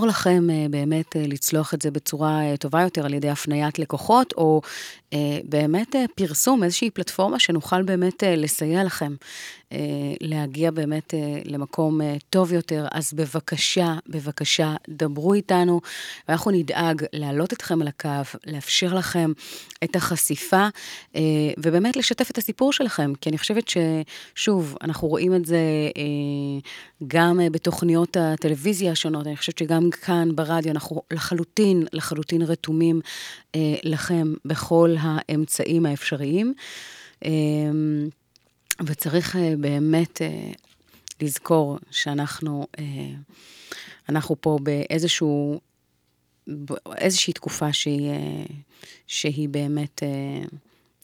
לכם אה, באמת אה, לצלוח את זה בצורה אה, טובה יותר על ידי הפניית לקוחות, או באמת אה, פרסום, איזושהי פלטפורמה שנוכל באמת אה, לסייע לכם אה, להגיע באמת אה, למקום אה, טוב יותר. אז בבקשה, בבקשה, דברו איתנו, ואנחנו נדאג להעלות אתכם על הקו, לאפשר לכם את החשיפה, אה, ובאמת לשתף את הסיפור שלכם, כי אני חושבת ששוב, אנחנו רואים את זה אה, גם אה, בתוכניות הטלוויזיה השונות, אני חושבת שגם כאן ברדיו אנחנו לחלוטין, לחלוטין רתומים אה, לכם בכל האמצעים האפשריים. אה, וצריך אה, באמת אה, לזכור שאנחנו אה, אנחנו פה באיזשהו, איזושהי תקופה שהיא, שהיא באמת,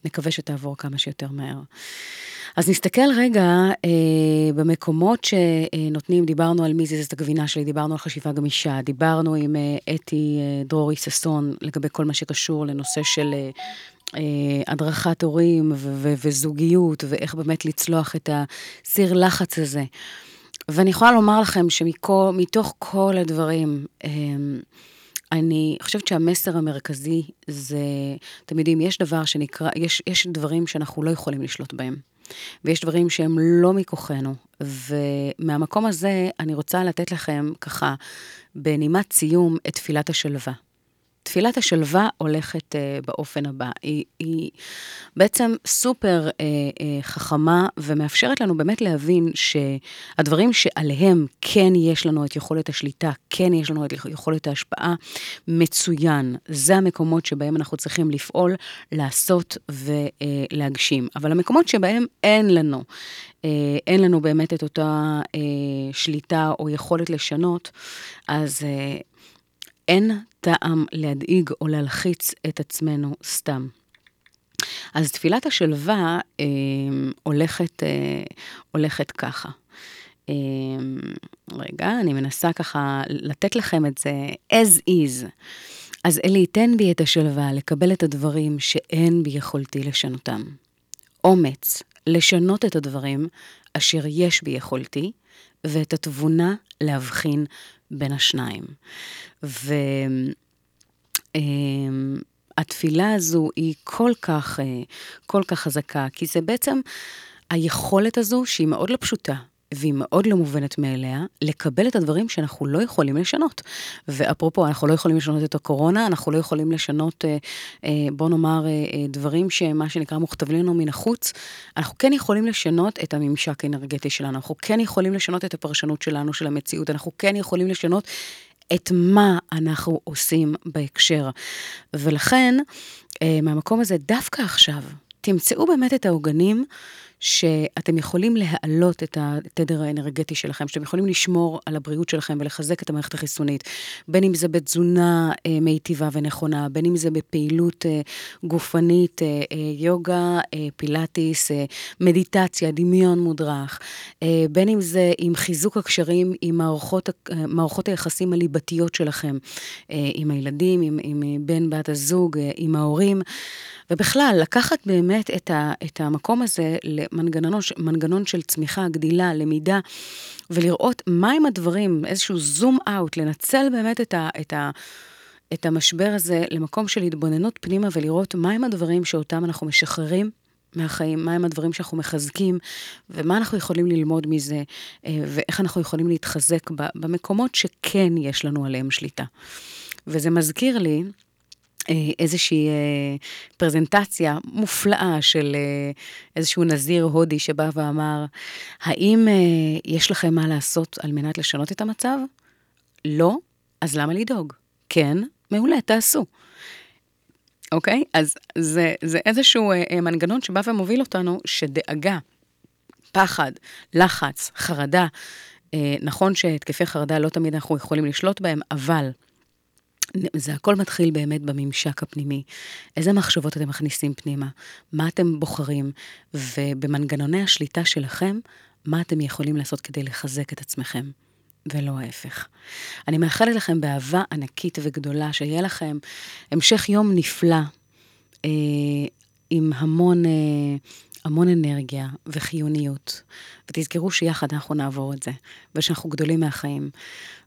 נקווה שתעבור כמה שיותר מהר. אז נסתכל רגע אה, במקומות שנותנים, דיברנו על מי זה את הגבינה שלי, דיברנו על חשיבה גמישה, דיברנו עם אה, אתי אה, דרורי ששון לגבי כל מה שקשור לנושא של אה, אה, הדרכת הורים ו- ו- וזוגיות, ואיך באמת לצלוח את הסיר לחץ הזה. ואני יכולה לומר לכם שמתוך כל הדברים, אה, אני חושבת שהמסר המרכזי זה, אתם יודעים, יש דבר שנקרא, יש, יש דברים שאנחנו לא יכולים לשלוט בהם. ויש דברים שהם לא מכוחנו. ומהמקום הזה אני רוצה לתת לכם ככה, בנימת סיום, את תפילת השלווה. תפילת השלווה הולכת אה, באופן הבא. היא, היא בעצם סופר אה, אה, חכמה ומאפשרת לנו באמת להבין שהדברים שעליהם כן יש לנו את יכולת השליטה, כן יש לנו את יכולת ההשפעה, מצוין. זה המקומות שבהם אנחנו צריכים לפעול, לעשות ולהגשים. אבל המקומות שבהם אין לנו, אה, אין לנו באמת את אותה אה, שליטה או יכולת לשנות, אז אה, אין טעם להדאיג או להלחיץ את עצמנו סתם. אז תפילת השלווה אה, הולכת, אה, הולכת ככה. אה, רגע, אני מנסה ככה לתת לכם את זה as is. אז אלי, תן בי את השלווה לקבל את הדברים שאין ביכולתי לשנותם. אומץ לשנות את הדברים אשר יש ביכולתי, ואת התבונה להבחין בין השניים. והתפילה הזו היא כל כך, אה, כל כך חזקה, כי זה בעצם היכולת הזו, שהיא מאוד לא פשוטה, והיא מאוד לא מובנת מאליה, לקבל את הדברים שאנחנו לא יכולים לשנות. ואפרופו, אנחנו לא יכולים לשנות את הקורונה, אנחנו לא יכולים לשנות, אה, אה, בוא נאמר, אה, דברים שמה שנקרא מוכתבים לנו מן החוץ. אנחנו כן יכולים לשנות את הממשק האנרגטי שלנו, אנחנו כן יכולים לשנות את הפרשנות שלנו של המציאות, אנחנו כן יכולים לשנות את מה אנחנו עושים בהקשר. ולכן, מהמקום הזה, דווקא עכשיו, תמצאו באמת את העוגנים שאתם יכולים להעלות את התדר האנרגטי שלכם, שאתם יכולים לשמור על הבריאות שלכם ולחזק את המערכת החיסונית, בין אם זה בתזונה אה, מיטיבה ונכונה, בין אם זה בפעילות אה, גופנית, אה, אה, יוגה, אה, פילאטיס, אה, מדיטציה, דמיון מודרך, אה, בין אם זה עם חיזוק הקשרים עם מערכות, אה, מערכות היחסים הליבתיות שלכם, אה, עם הילדים, עם, עם אה, בן, בת הזוג, אה, עם ההורים. ובכלל, לקחת באמת את, ה, את המקום הזה למנגנון מנגנון של צמיחה, גדילה, למידה, ולראות מהם הדברים, איזשהו זום אאוט, לנצל באמת את, ה, את, ה, את המשבר הזה למקום של התבוננות פנימה ולראות מהם הדברים שאותם אנחנו משחררים מהחיים, מהם הדברים שאנחנו מחזקים, ומה אנחנו יכולים ללמוד מזה, אה, ואיך אנחנו יכולים להתחזק במקומות שכן יש לנו עליהם שליטה. וזה מזכיר לי, איזושהי אה, פרזנטציה מופלאה של אה, איזשהו נזיר הודי שבא ואמר, האם אה, יש לכם מה לעשות על מנת לשנות את המצב? לא? אז למה לדאוג? כן? מעולה, תעשו. אוקיי? אז זה, זה איזשהו אה, אה, מנגנון שבא ומוביל אותנו שדאגה, פחד, לחץ, חרדה, אה, נכון שהתקפי חרדה לא תמיד אנחנו יכולים לשלוט בהם, אבל זה הכל מתחיל באמת בממשק הפנימי. איזה מחשבות אתם מכניסים פנימה? מה אתם בוחרים? ובמנגנוני השליטה שלכם, מה אתם יכולים לעשות כדי לחזק את עצמכם? ולא ההפך. אני מאחלת לכם באהבה ענקית וגדולה, שיהיה לכם המשך יום נפלא, אה, עם המון, אה, המון אנרגיה וחיוניות. ותזכרו שיחד אנחנו נעבור את זה, ושאנחנו גדולים מהחיים.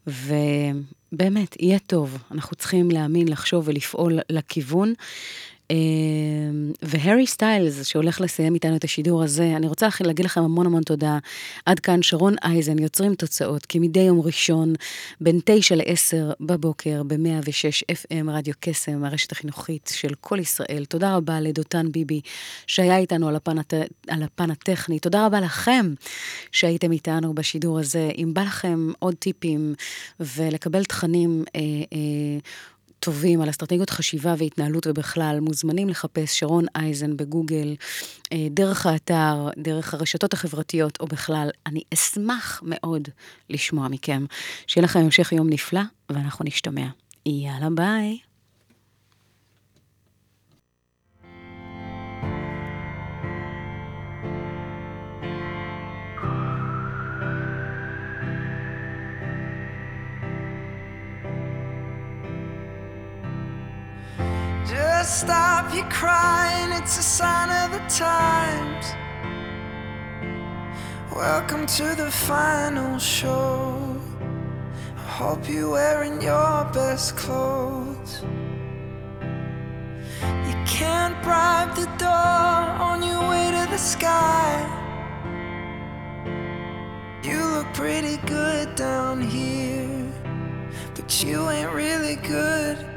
ובאמת, יהיה טוב. אנחנו צריכים להאמין, לחשוב ולפעול לכיוון. אה, והארי סטיילס, שהולך לסיים איתנו את השידור הזה, אני רוצה להגיד לכם המון המון תודה. עד כאן שרון אייזן, יוצרים תוצאות, כמדי יום ראשון, בין 9 ל-10 בבוקר, ב-106 FM, רדיו קסם, הרשת החינוכית של כל ישראל. תודה רבה לדותן ביבי, שהיה איתנו על הפן, הט... על הפן הטכני. תודה רבה לכם שהייתם איתנו בשידור הזה. אם בא לכם עוד טיפים ולקבל תכנים, אה, אה, טובים על אסטרטגיות חשיבה והתנהלות ובכלל, מוזמנים לחפש שרון אייזן בגוגל, אה, דרך האתר, דרך הרשתות החברתיות או בכלל. אני אשמח מאוד לשמוע מכם. שיהיה לכם המשך יום נפלא, ואנחנו נשתמע. יאללה, ביי.
Stop your crying, it's a sign of the times. Welcome to the final show. I hope you're wearing your best clothes. You can't bribe the door on your way to the sky. You look pretty good down here, but you ain't really good